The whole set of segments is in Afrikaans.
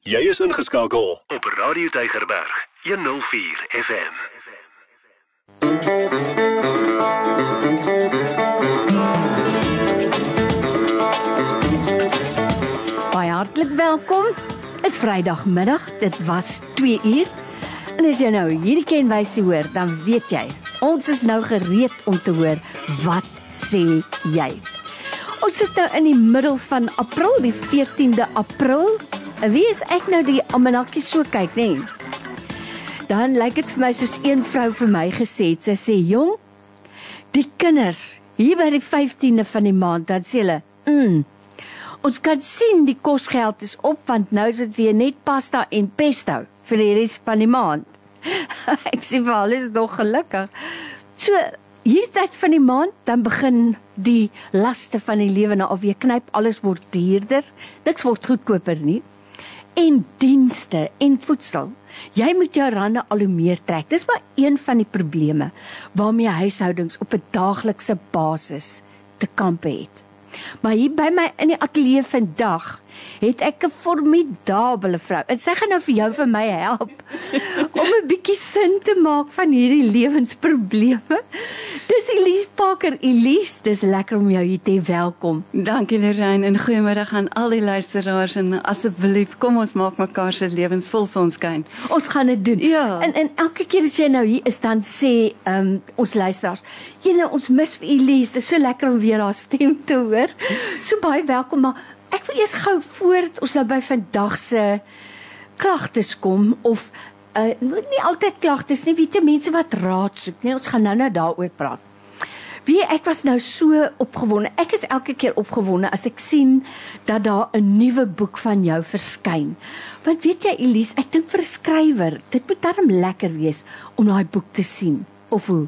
Jy is ingeskakel op Radio Tygerberg 104 FM. Baie hartlik welkom. Is Vrydagmiddag. Dit was 2 uur. En as jy nou hierdie kenwysie hoor, dan weet jy, ons is nou gereed om te hoor wat sê jy. Ons sit nou in die middel van April, die 14de April. Wie is ek nou die almanakkie so kyk, nê? Nee? Dan lyk dit vir my soos een vrou vir my gesê het. Sy sê, "Jong, die kinders hier by die 15de van die maand, dan sê hulle, "Mm, Ons kan sien die kosgeld is op want nou is dit weer net pasta en pesto vir die res van die maand. Ek sê vir alles nog gelukkig. So hierdie tyd van die maand dan begin die laste van die lewe nou alweer knyp, alles word duurder, niks word goedkoper nie. En dienste en voedsel. Jy moet jou rande al hoe meer trek. Dis maar een van die probleme waarmee huishoudings op 'n daaglikse basis te kampe het. Maar hier by my in die ateljee vandag het ek 'n formidable vrou. En sy gaan nou vir jou vir my help om 'n bietjie sin te maak van hierdie lewensprobleme. Dis Elise Parker. Elise, dis lekker om jou hier te hê. Welkom. Dankie Lorraine en goeiemiddag aan al die luisteraars en asseblief kom ons maak mekaar se lewens vol sonskyn. Ons gaan dit doen. Ja. En en elke keer as jy nou hier is dan sê ehm um, ons luisteraars, nou ons mis vir Elise. Dit is so lekker om weer haar stem te hoor. So baie welkom maar Ek wil eers gou voort ons nou by vandag se klagtes kom of uh nie altyd klagtes nie, weet jy mense wat raad soek, nee, ons gaan nou-nou daaroor praat. Wie ek was nou so opgewonde. Ek is elke keer opgewonde as ek sien dat daar 'n nuwe boek van jou verskyn. Want weet jy Elise, ek dink vir 'n skrywer, dit moet darm lekker wees om daai boek te sien. Of hoe?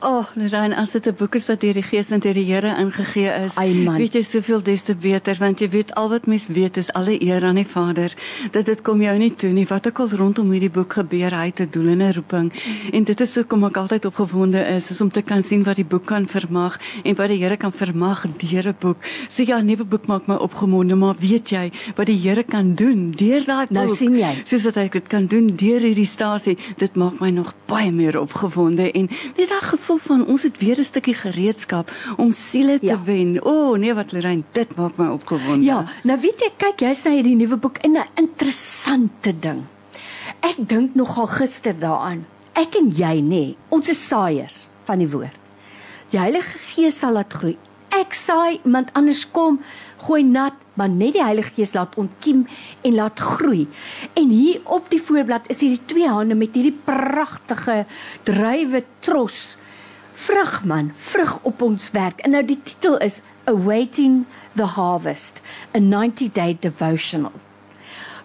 Oh, Lorraine, as dit 'n boek is wat deur die Gees en deur die Here ingegee is, man. weet jy soveel des te beter want jy weet al wat mens weet is alle eer aan die Vader. Dat dit kom jou nie toe nie wat ook al rondom hierdie boek gebeur, hy het 'n doel en 'n roeping. En dit is hoekom ek altyd opgewonde is, is om te kan sien wat die boek kan vermag en wat die Here kan vermag deur 'n boek. So ja, 'n nuwe boek maak my opgewonde, maar weet jy wat die Here kan doen deur daai boek? Nou sien jy. Soos wat hy dit kan doen deur hierdie stasie, dit maak my nog baie meer opgewonde en net daai gevoel van ons het weer 'n stukkie gereedskap om siele te Ja. wen. O oh, nee wat Lorraine, dit maak my opgewonde. Ja, nou weet jy, kyk jy's nou hierdie nuwe boek in 'n interessante ding. Ek dink nogal gister daaraan. Ek en jy nê, nee, ons is saaiers van die woord. Die Heilige Gees sal laat groei. Ek saai, iemand anders kom, gooi nat, maar net die Heilige Gees laat ontkiem en laat groei. En hier op die voorblad is hierdie twee hande met hierdie pragtige druiwe tros vrug man, vrug op ons werk. En nou die titel is Awaiting the Harvest, a 90-day devotional.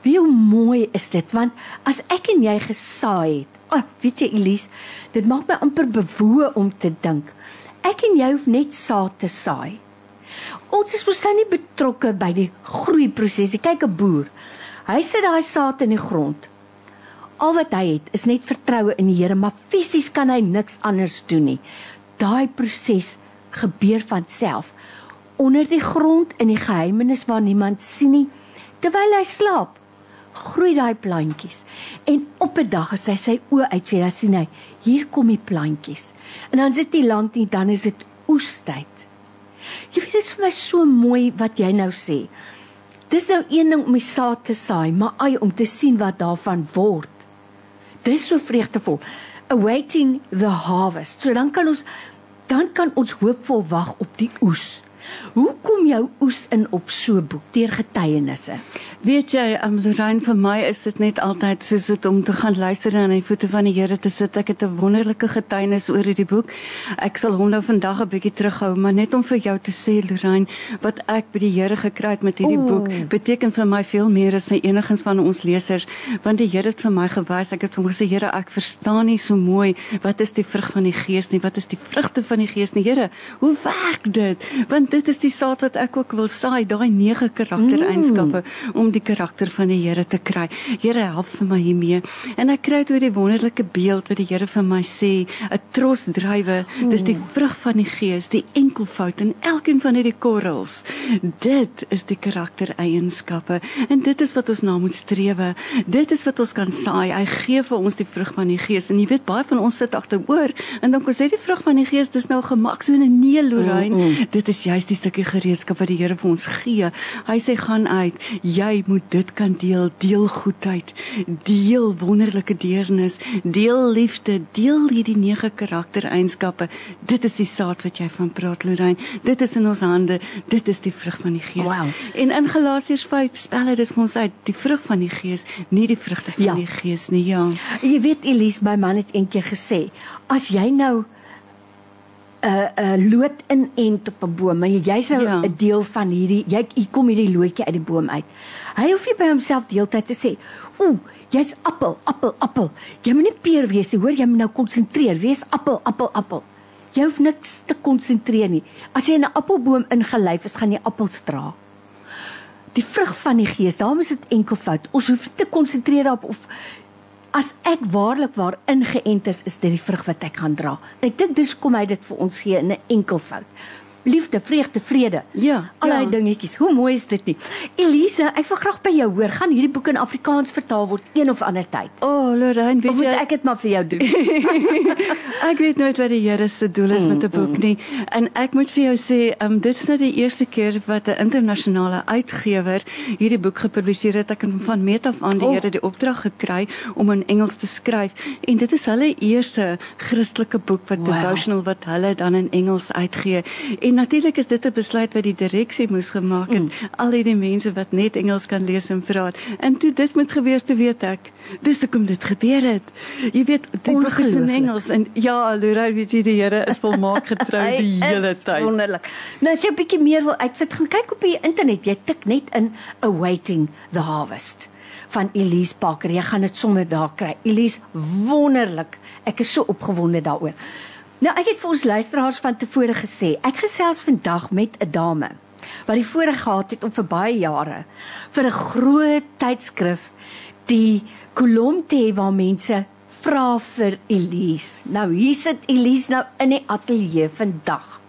Wie hoe mooi is dit want as ek en jy gesaai het. Ag, oh, weet jy Elise, dit maak my amper bewoe om te dink. Ek en jy hoef net saad te saai. Ons is mos nou nie betrokke by die groeiproses nie. Kyk 'n boer. Hy sit daai saad in die grond. Al wat hy het is net vertroue in die Here, maar fisies kan hy niks anders doen nie. Daai proses gebeur van self onder die grond in die geheimenis waar niemand sien nie terwyl hy slaap groei daai plantjies en op 'n dag as hy sy oë uitvee dan sien hy hier kom die plantjies en dan sit hy lank nie dan is dit oestyd jy weet dit is vir my so mooi wat jy nou sê. Dis nou een ding om die saad te saai maar ai om te sien wat daarvan word. Dis so vreugdevol. Awaiting the harvest. So dan kan ons dan kan ons hoopvol wag op die oes hoe kom jou oes in op so 'n boek deur getuienisse Weet jy, um, Lorraine, vir my is dit net altyd soos dit om te gaan luister en aan die voete van die Here te sit. Ek het 'n wonderlike getuienis oor hierdie boek. Ek sal hom nou vandag 'n bietjie terughou, maar net om vir jou te sê, Lorraine, wat ek by die Here gekry het met hierdie Oeh. boek, beteken vir my veel meer as net enigiets van ons lesers, want die Here het vir my gewys. Ek het hom gesê, Here, ek verstaan nie so mooi wat is die vrug van die Gees nie, wat is die vrugte van die Gees nie, Here? Hoe werk dit? Want dit is die saad wat ek ook wil saai, daai nege karaktereienskappe mm. om die karakter van die Here te kry. Here help vir my hiermee. En ek kry toe die wonderlike beeld wat die Here vir my sê, 'n trosdrywe, mm. dis die vrug van die Gees, die enkelvoud in elkeen van hierdie korrels. Dit is die karaktereienskappe en dit is wat ons na moet strewe. Dit is wat ons kan saai. Hy gee vir ons die vrug van die Gees en jy weet baie van ons sit agteroor en dan kom sê die vrug van die Gees dis nou gemak so 'n nee Lorraine. Mm, mm. Dit is juist die stukkie gereedskap wat die Here vir ons gee. Hy sê gaan uit. Jy moet dit kan deel, deel goedheid, deel wonderlike deernis, deel liefde, deel hierdie nege karaktereienskappe. Dit is die saad wat jy van praat Lorraine. Dit is in ons hande. Dit is die vrug van die Gees. Wow. En in Galasiërs 5 spel dit vir ons uit, die vrug van die Gees, nie die vrugte van ja. die Gees nie. Ja. Jy weet Elise, my man het eendag gesê, as jy nou 'n uh, uh, lood in ent op 'n boom, maar jy's nou 'n ja. deel van hierdjie jy hier kom hierdie loodjie uit die boom uit. Hy hoef nie by homself deeltyd te sê, "Ooh, jy's appel, appel, appel." Jy moet nie peer wees nie, hoor, jy moet nou konsentreer, wees appel, appel, appel. Jy hoef niks te konsentreer nie. As jy in 'n appelboom ingelyf is, gaan jy appels dra. Die vrug van die gees, daarom is dit enkelvoud. Ons hoef nie te konsentreer daarop of as ek waarlik waar ingeënt is, is dit die vrug wat ek gaan dra. Ek dink dis kom hy dit vir ons gee in 'n enkelvoud liefde, vreugde, vrede. Ja, allerlei ja. dingetjies. Hoe mooi is dit nie? Elise, ek wil graag by jou hoor. Gaan hierdie boek in Afrikaans vertaal word een of ander tyd? O, oh, Lorraine, weet of jy ek dit maar vir jou doen? ek weet nooit wat die Here se doel is mm, met 'n boek mm. nie. En ek moet vir jou sê, um, dit is nou die eerste keer wat 'n internasionale uitgewer hierdie boek gepubliseer het. Ek het van meet af aan die oh. Here die opdrag gekry om in Engels te skryf en dit is hulle eerste Christelike boek wat wow. devotional wat hulle dan in Engels uitgee. En natuurlik is dit 'n besluit wat die direksie moes gemaak het. Mm. Al hierdie mense wat net Engels kan lees en praat. En toe dit moet gebeur te weet ek. Dis hoekom dit gebeur het. Jy weet, dit boek is in Engels en ja, Lorraine weet jy die Here is volmaak getrou die hele tyd. Wonderlik. Nou as jy 'n bietjie meer wil uitvind, gaan kyk op die internet. Jy tik net in awaiting the harvest van Elise Parker. Jy gaan dit sommer daar kry. Elise, wonderlik. Ek is so opgewonde daaroor. Nou ek het vir ons luisteraars van tevore gesê, ek gesels vandag met 'n dame wat die voorreg gehad het om vir baie jare vir 'n groot tydskrif die kolom te hê waar mense vra vir Elise. Nou hier sit Elise nou in die ateljee vandag.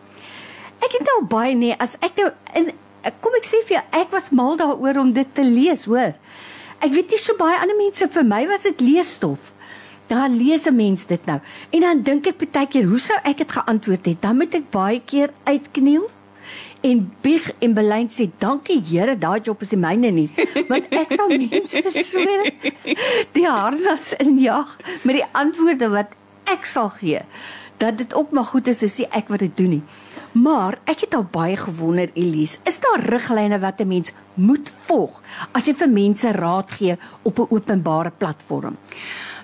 Ek het nou baie nee, as ek nou in kom ek sê vir jou, ek was mal daaroor om dit te lees, hoor. Ek weet nie so baie ander mense vir my was dit leesstof dan lees 'n mens dit nou. En dan dink ek baie keer, hoe sou ek dit geantwoord het? Dan moet ek baie keer uitkniel en bieg en belyn sê, "Dankie Here, daai job is nie myne nie." Want ek sal mense so die harnas injag met die antwoorde wat ek sal gee. Dat dit ook maar goed is as ek wat dit doen nie. Maar ek het al baie gewonder Elise, is daar riglyne wat 'n mens moet volg as jy vir mense raad gee op 'n openbare platform?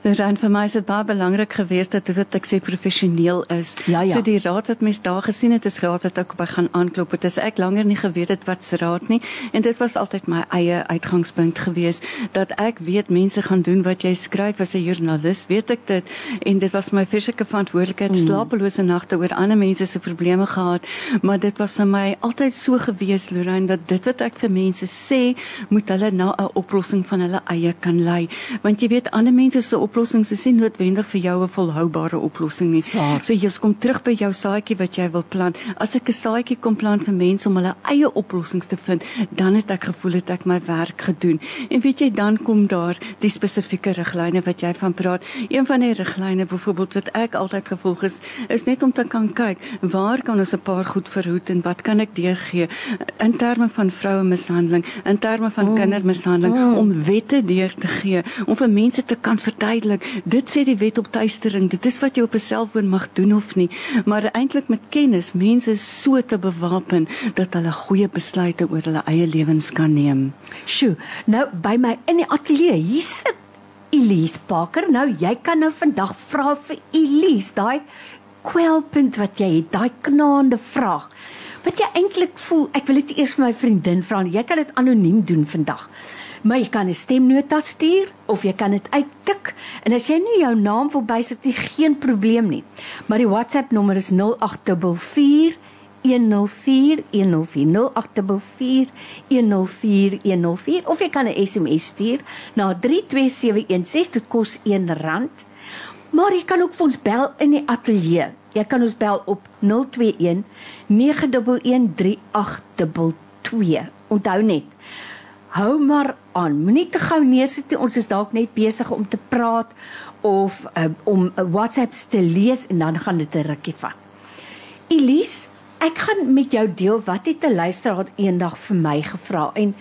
Dan vir my is dit baie belangrik geweest dat dit ek sê professioneel is. Ja, ja. So die raad wat mens daar gesien het is raad wat ek by gaan aanklop. Dit is ek langer nie geweet het wat se raad nie en dit was altyd my eie uitgangspunt geweest dat ek weet mense gaan doen wat jy skryf as 'n joernalis, weet ek dit en dit was my fisieke verantwoordelikheid mm. slapelose nagte oor ander mense se probleme gehad, maar dit was vir my altyd so geweest Lorraine dat dit wat ek vir mense sê, moet hulle na 'n oplossing van hulle eie kan lei. Want jy weet ander mense se oplossings is nie noodwendig vir jou 'n volhoubare oplossing nie. Ja. So jy kom terug by jou saadjie wat jy wil plant. As ek 'n saadjie kom plant vir mense om hulle eie oplossings te vind, dan het ek gevoel het ek my werk gedoen. En weet jy, dan kom daar die spesifieke riglyne wat jy van praat. Een van die riglyne byvoorbeeld wat ek altyd gevolg is, is net om te kan kyk, waar kan ons 'n paar goed verhoed en wat kan ek deurgee in terme van vroue mishandeling, in terme van mm. kindermishandeling mm. om wette deur te gee, om vir mense te kan verduidelik duidelik. Dit sê die wet op tuistering. Dit is wat jy op 'n selfoon mag doen of nie, maar eintlik met kennis mense so te bewapen dat hulle goeie besluite oor hulle eie lewens kan neem. Sjoe, nou by my in die ateljee, hier sit Elise Parker. Nou jy kan nou vandag vra vir Elise daai kwelpunt wat jy het, daai knaande vraag. Wat jy eintlik voel, ek wil dit eers vir my vriendin vra. Jy kan dit anoniem doen vandag. Maar jy kan 'n stemnota stuur of jy kan dit uittik. En as jy nie jou naam wil bysit nie, geen probleem nie. Maar die WhatsApp nommer is 0844 104 104 104 104 of jy kan 'n SMS stuur na 32716 dit kos R1 maar jy kan ook vir ons bel in die ateljee jy kan ons bel op 021 911 3822 onthou net hou maar aan. Moenie te gou neersit nie. Ons is dalk net besig om te praat of uh, om uh, WhatsApps te lees en dan gaan dit 'n rukkie vat. Elise ek gaan met jou deel wat het 'n luisteraar eendag vir my gevra en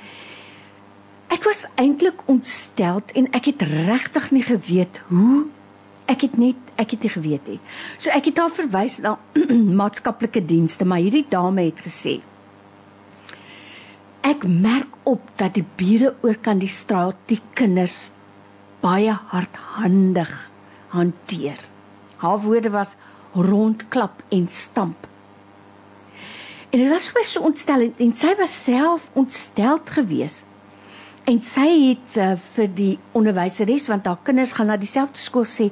ek was eintlik ontstel en ek het regtig nie geweet hoe. Ek het net ek het nie geweet nie. So ek het haar verwys na maatskaplike dienste, maar hierdie dame het gesê ek merk op dat die bure oor kan die straat die kinders baie hardhandig hanteer. Haar woorde was rondklap en stamp. En dit was so ontstellend en sy was self ontsteld geweest. En sy het uh, vir die onderwyseres want haar kinders gaan na dieselfde skool sê,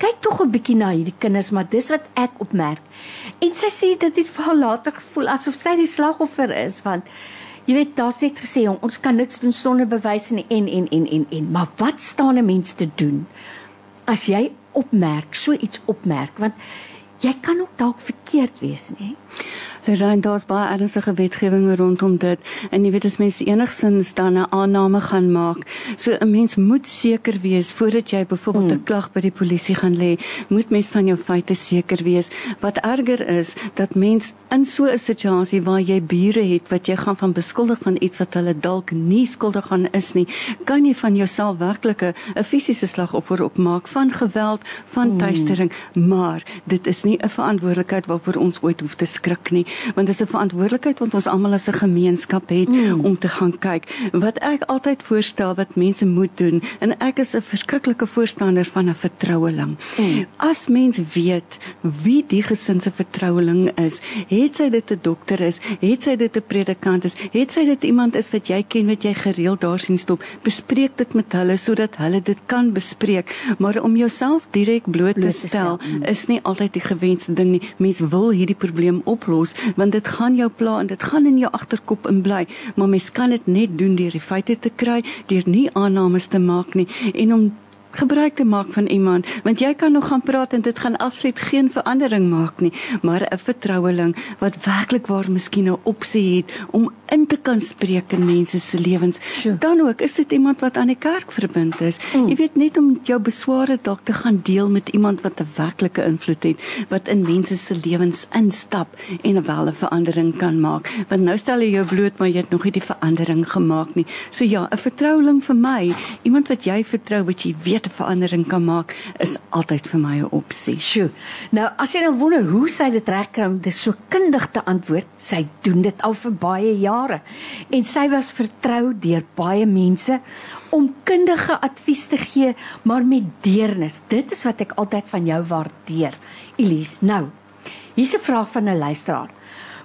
kyk tog 'n bietjie na hierdie kinders, maar dis wat ek opmerk. En sy sê dit het vir haar later gevoel asof sy die slagoffer is want jy weet daar's net gesê jong, ons kan niks doen sonder bewyse en en en en en, en. maar wat staan 'n mens te doen as jy opmerk, so iets opmerk want jy kan ook dalk verkeerd wees, nê? Lorraine, daar's baie ernstige wetgewing rondom dit en jy weet as mens enigsins dan 'n aanname gaan maak, so 'n mens moet seker wees voordat jy byvoorbeeld 'n hmm. klag by die polisie gaan lê, moet mens van jou feite seker wees. Wat erger is, dat mens in so 'n situasie waar jy bure het wat jy gaan van beskuldig van iets wat hulle dalk nie skuldig aan is nie, kan jy van jouself werklik 'n fisiese slagoffer opmaak van geweld, van hmm. tuistering, maar dit is nie 'n verantwoordelikheid waarvoor ons ooit hoef te skrik nie want dit is 'n verantwoordelikheid wat ons almal as 'n gemeenskap het mm. om te gaan kyk. Wat ek altyd voorstel wat mense moet doen en ek is 'n verskriklike voorstander van 'n vertroueling. Mm. As mens weet wie die gesin se vertroueling is, het sy dit 'n dokter is, het sy dit 'n predikant is, het sy dit iemand is wat jy ken wat jy gereeld daar sien stop, bespreek dit met hulle sodat hulle dit kan bespreek. Maar om jouself direk bloot te stel mm. is nie altyd die gewenste ding nie. Mens wil hierdie probleem oplos, want dit gaan jou pla en dit gaan in jou agterkop in bly. Maar mens kan dit net doen deur die feite te kry deur nie aannames te maak nie. En om gebruik te maak van iemand. Want jy kan nog gaan praat en dit gaan absoluut geen verandering maak nie. Maar 'n vertroueling wat werklik waar miskien 'n opsie het om in te kan spreek in mense se lewens. Sure. dan ook is dit iemand wat aan die kerk verbind is? Mm. jy weet net om jou besware dalk te gaan deel met iemand wat 'n werklike invloed het wat in mense se lewens instap en wel 'n verandering kan maak. Want nou stel jy jou bloot maar jy het nog nie die verandering gemaak nie. So ja 'n vertroueling vir my iemand wat jy vertrou wat jy weet 'n verandering kan maak, is altyd vir my 'n opsie. Sjoe. Nou, as jy nou wonder hoe sy dit regkry om dit so kundig te antwoord, sy doen dit al vir baie jare. En sy was vertrou deur baie mense om kundige advies te gee, maar met deernis. Dit is wat ek altyd van jou waardeer. Elise, nou. Hier's 'n vraag van 'n luisteraar.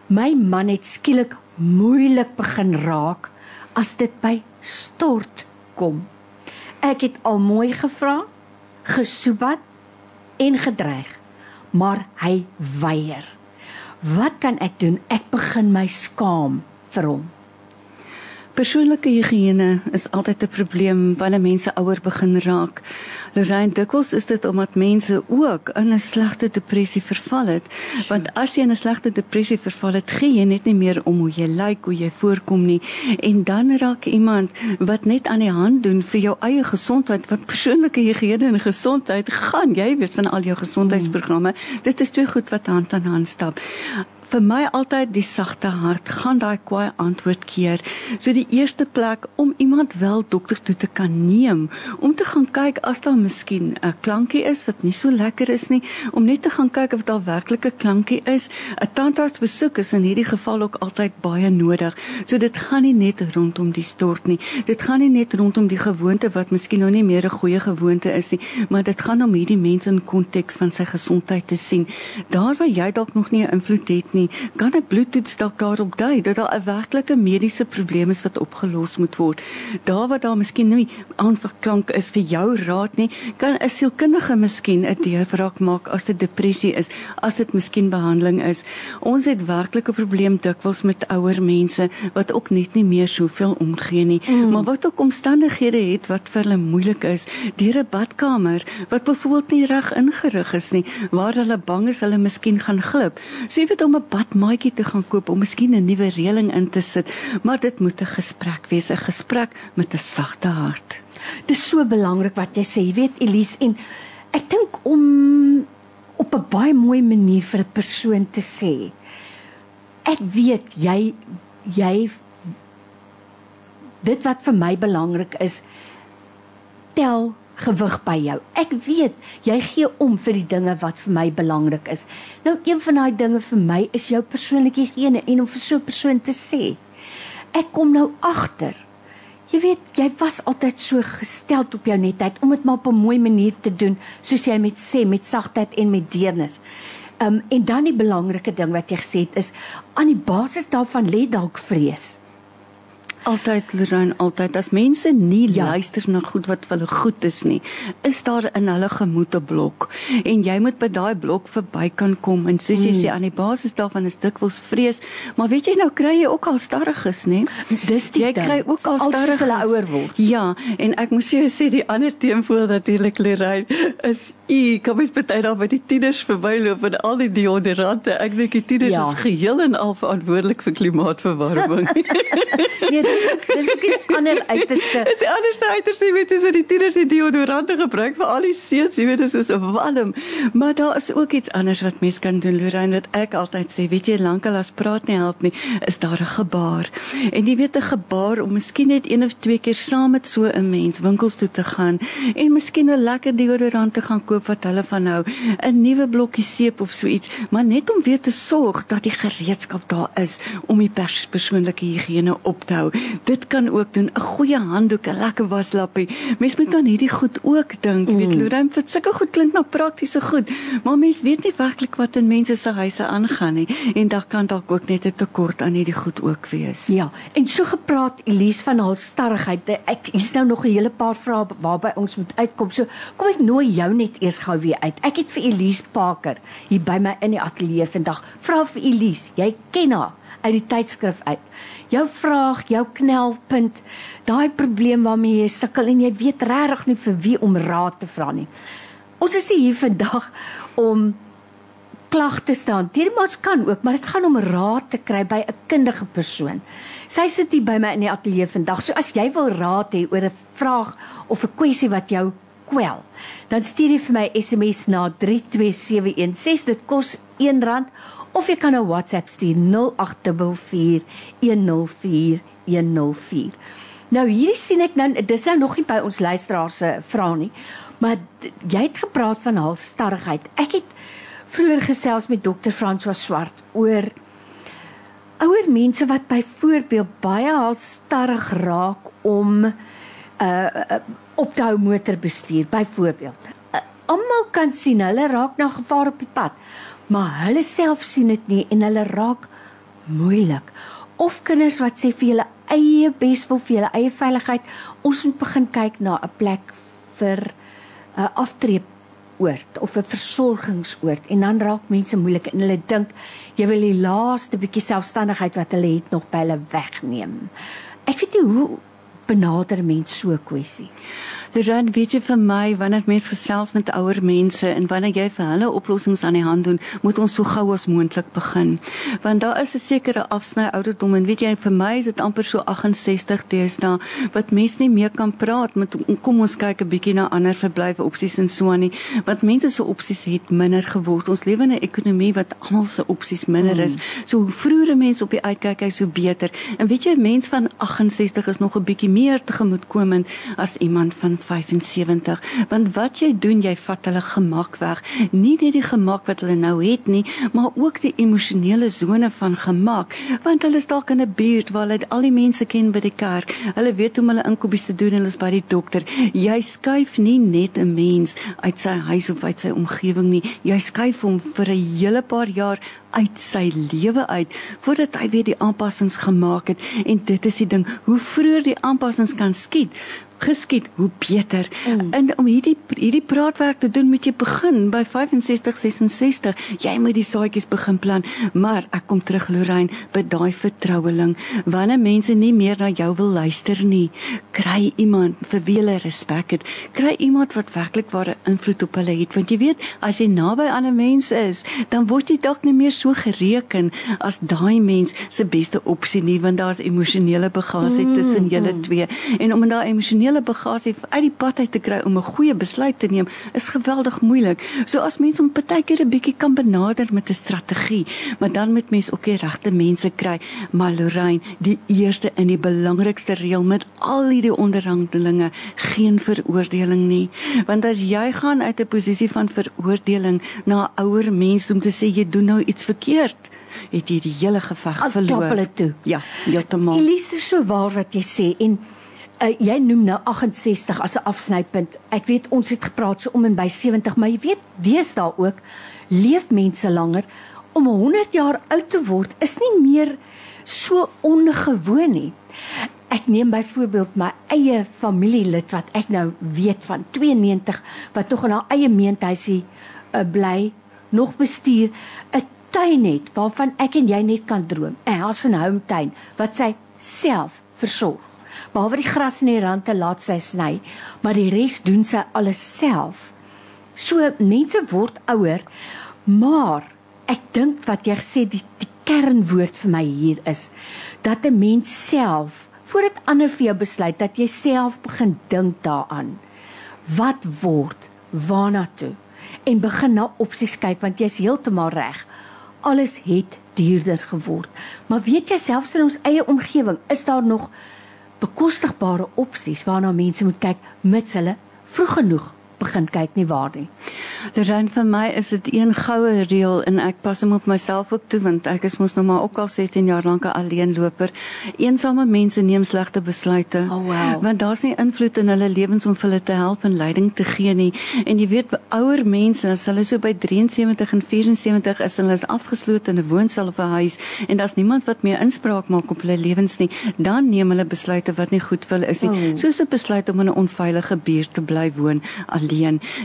My man het skielik moeilik begin raak as dit by stort kom. Ek het al mooi gevra, gesoebat en gedreig, maar hy weier. Wat kan ek doen? Ek begin my skaam vir hom. Persoonlike higiëne is altyd 'n probleem wanneer mense ouer begin raak. Lorraine dikwels is dit omdat mense ook in 'n slegte depressie verval het. Want as jy in 'n slegte depressie verval het, gee jy net nie meer om hoe jy lyk, hoe jy voorkom nie. En dan raak iemand wat net aan die hand doen vir jou eie gesondheid, wat persoonlike higiëne en gesondheid gaan. Jy weet van al jou gesondheidsprogramme, dit is twee goed wat hand aan hand stap vir my altyd die sagte hart gaan daai kwaai antwoord keer. So die eerste plek om iemand wel dokter toe te kan neem, om te gaan kyk as daar miskien 'n klankie is wat nie so lekker is nie, om net te gaan kyk of daar werklik 'n klankie is. 'n Tandartsbesoek is in hierdie geval ook altyd baie nodig. So dit gaan nie net rondom die stort nie. Dit gaan nie net rondom die gewoonte wat miskien nou nie meer 'n goeie gewoonte is nie, maar dit gaan om hierdie mens in konteks van sy gesondheid te sien. Daar waar jy dalk nog nie 'n invloed het nie, nie, kan 'n bloedtoets dalk daarop dui dat daar 'n werklike mediese probleem is wat opgelos moet word. Daar waar daar miskien nie aanverklank is vir jou raad nie, kan 'n sielkundige miskien 'n deurbraak maak as dit depressie is, as dit miskien behandeling is. Ons het werklike probleem dikwels met ouer mense wat ook net nie meer soveel omgee nie, mm. maar wat ook omstandighede het wat vir hulle moeilik is, deur 'n badkamer wat byvoorbeeld nie reg ingerig is nie, waar hulle bang is hulle miskien gaan glip. So jy weet om 'n badmaatjie te gaan koop om miskien 'n nuwe reëling in te sit, maar dit moet 'n gesprek wees, 'n gesprek met 'n sagte hart. Dit is so belangrik wat jy sê, jy weet Elise en ek dink om op 'n baie mooi manier vir 'n persoon te sê. Ek weet jy jy dit wat vir my belangrik is tel gewig by jou. Ek weet jy gee om vir die dinge wat vir my belangrik is. Nou een van daai dinge vir my is jou persoonlike higiëne en om vir so 'n persoon te sê. Ek kom nou agter. Jy weet, jy was altyd so gestel op jou netheid om dit maar op 'n mooi manier te doen, soos jy met sê met sagtheid en met deernis. Um en dan die belangrike ding wat jy gesê het is aan die basis daarvan lê dalk vrees. Altyd Lorraine, altyd as mense nie ja. luister na goed wat hulle goed is nie, is daar in hulle gemoed 'n blok en jy moet by daai blok verby kan kom en soos jy mm. sê aan die basis daarvan is dikwels vrees, maar weet jy nou kry jy ook al starriges, nê? Dis die jy kry ook al starriges hulle ouer word. Ja, en ek moet vir jou sê die ander teenvoor natuurlik Lorraine is u kom eens baie daar by die tieners verbyloop en al die deodorante. Ek dink die tieners ja. is geheel en al verantwoordelik vir klimaatverwarming. nee, dis ook 'n ander uiterste. Dis 'n ander uiterste, jy weet, is dat die tieners die deodorante gebruik vir al die seuns, jy weet, dit is so warm. Maar daar is ook iets anders wat mens kan doen, Lorraine, wat ek altyd sê, weet jy, lankal as praat nie help nie, is daar 'n gebaar. En jy weet 'n gebaar om miskien net een of twee keer saam met so 'n mens winkels toe te gaan en miskien 'n lekker deodorant te gaan koop wat hulle van hou, 'n nuwe blokkie seep of so iets, maar net om weer te sorg dat die gereedskap daar is om die pers persoonlike higiëne op te hou dit kan ook doen 'n goeie handdoek, 'n lekker waslappie. Mens moet dan hierdie goed ook dink. Jy mm. weet, Lorraine, vir sulke goed klink nou praktiese goed, maar mens weet nie werklik wat in mense se huise aangaan nie en daar kan dalk ook net 'n tekort aan hierdie goed ook wees. Ja, en so gepraat Elise van haar starrigheid. Ek is nou nog 'n hele paar vrae waarby ons moet uitkom. So kom ek nooi jou net eers gou weer uit. Ek het vir Elise Parker hier by my in die ateljee vandag. Vra vir Elise, jy ken haar uit die tydskrif uit jou vraag, jou knelpunt, daai probleem waarmee jy sukkel en jy weet regtig nie vir wie om raad te vra nie. Ons is hier vandag om klagte staan. Diermans kan ook, maar dit gaan om raad te kry by 'n kundige persoon. Sy sit hier by my in die ateljee vandag. So as jy wil raad hê oor 'n vraag of 'n kwessie wat jou kwel, dan stuur jy vir my SMS na 32716. Dit kos R1 of jy kan 'n WhatsApp stuur 0824104104. Nou hier sien ek nou dis nou nog nie by ons luisteraars se vrae nie, maar jy het gepraat van halstarrigheid. Ek het vroeër gesels met dokter François Swart oor ouer mense wat byvoorbeeld baie halstarrig raak om uh, uh, op te hou motorbestuur byvoorbeeld. Uh, Almal kan sien hulle raak na gevaar op die pad maar hulle self sien dit nie en hulle raak moeilik. Of kinders wat sê vir hulle eie beswil vir hulle eie veiligheid, ons moet begin kyk na 'n plek vir 'n aftreeoord of 'n versorgingsoord en dan raak mense moeilik en hulle dink jy wil die laaste bietjie selfstandigheid wat hulle het nog by hulle wegneem. Ek weet nie hoe benader mense so 'n kwessie. Lorraine, weet jy vir my wanneer mense gesels met ouer mense en wanneer jy vir hulle oplossings aan die hand doen, moet ons so gou as moontlik begin. Want daar is 'n sekere afsny ouderdom en weet jy vir my is dit amper so 68 teenoor wat mense nie meer kan praat met kom ons kyk 'n bietjie na ander verblyf opsies en so aan nie. Want mense se opsies het minder geword. Ons lewe in 'n ekonomie wat almal se opsies minder is. Mm. So hoe vroeër mense op die uitkyk hy so beter. En weet jy 'n mens van 68 is nog 'n bietjie meer tegemoetkomend as iemand van 75. Want wat jy doen, jy vat hulle gemak weg. Nie net die gemak wat hulle nou het nie, maar ook die emosionele sone van gemak, want hulle is dalk in 'n buurt waar hulle al die mense ken by die kerk. Hulle weet hoe om hulle inkopies te doen en hulle is by die dokter. Jy skuif nie net 'n mens uit sy huis of uit sy omgewing nie. Jy skuif hom vir 'n hele paar jaar uit sy lewe uit voordat hy weer die aanpassings gemaak het en dit is die ding hoe vroeër die aanpassings kan skiet geskied hoe beter. Mm. En om hierdie hierdie praatwerk te doen moet jy begin by 65 66. Jy moet die saadjies begin plant. Maar ek kom terug Lorraine by daai vertroueling. Wanneer mense nie meer na jou wil luister nie, kry iemand vir wie hulle respek het. Kry iemand wat werklik ware invloed op hulle het want jy weet as jy naby aan 'n mens is, dan word jy dalk nie meer so gereken as daai mens se beste opsie nie want daar's emosionele bagasie mm. tussen julle mm. twee. En om in daai emosionele emosionele bagasie uit die pad uit te kry om 'n goeie besluit te neem is geweldig moeilik. So as mens om partykeer 'n bietjie kan benader met 'n strategie, maar dan moet mens ook die regte mense kry. Maar Lorraine, die eerste en die belangrikste reël met al hierdie onderhandelinge, geen veroordeling nie. Want as jy gaan uit 'n posisie van veroordeling na 'n ouer mens om te sê jy doen nou iets verkeerd, het jy die hele geveg verloor. Ja, heeltemal. Elise, so waar wat jy sê en uh, jy noem nou 68 as 'n afsnypunt. Ek weet ons het gepraat so om en by 70, maar jy weet, wees daar ook leef mense langer om 100 jaar oud te word is nie meer so ongewoon nie. Ek neem byvoorbeeld my eie familielid wat ek nou weet van 92 wat tog in haar eie meentuisie uh, bly, nog bestuur 'n tuin het waarvan ek en jy net kan droom. 'n House and home tuin wat sy self versorg behalwe die gras in die rand te laat sy sny, maar die res doen sy alles self. So mense word ouer, maar ek dink wat jy gesê die, die kernwoord vir my hier is dat 'n mens self voordat ander vir jou besluit dat jy self begin dink daaraan. Wat word? Waarna toe? En begin na opsies kyk want jy's heeltemal reg. Alles het duurder geword. Maar weet jy selfs in ons eie omgewing is daar nog bekostigbare opsies waarna mense moet kyk mits hulle vroeg genoeg begin kyk nie waar nie. Terwyl vir my is dit een goue reël en ek pas hom op myself ook toe want ek is mos nou maar ook al 16 jaar lank 'n alleenloper. Eensame mense neem slegte besluite. Oh, wow. Want daar's nie invloed in hulle lewens om hulle te help en leiding te gee nie. En jy weet ouer mense as hulle so by 73 en 74 is, hulle is afgeslote in 'n woonstel of 'n huis en daar's niemand wat meer inspraak maak op hulle lewens nie, dan neem hulle besluite wat nie goed vir hulle is nie. Oh. Soos 'n besluit om in 'n onveilige buurt te bly woon alleen.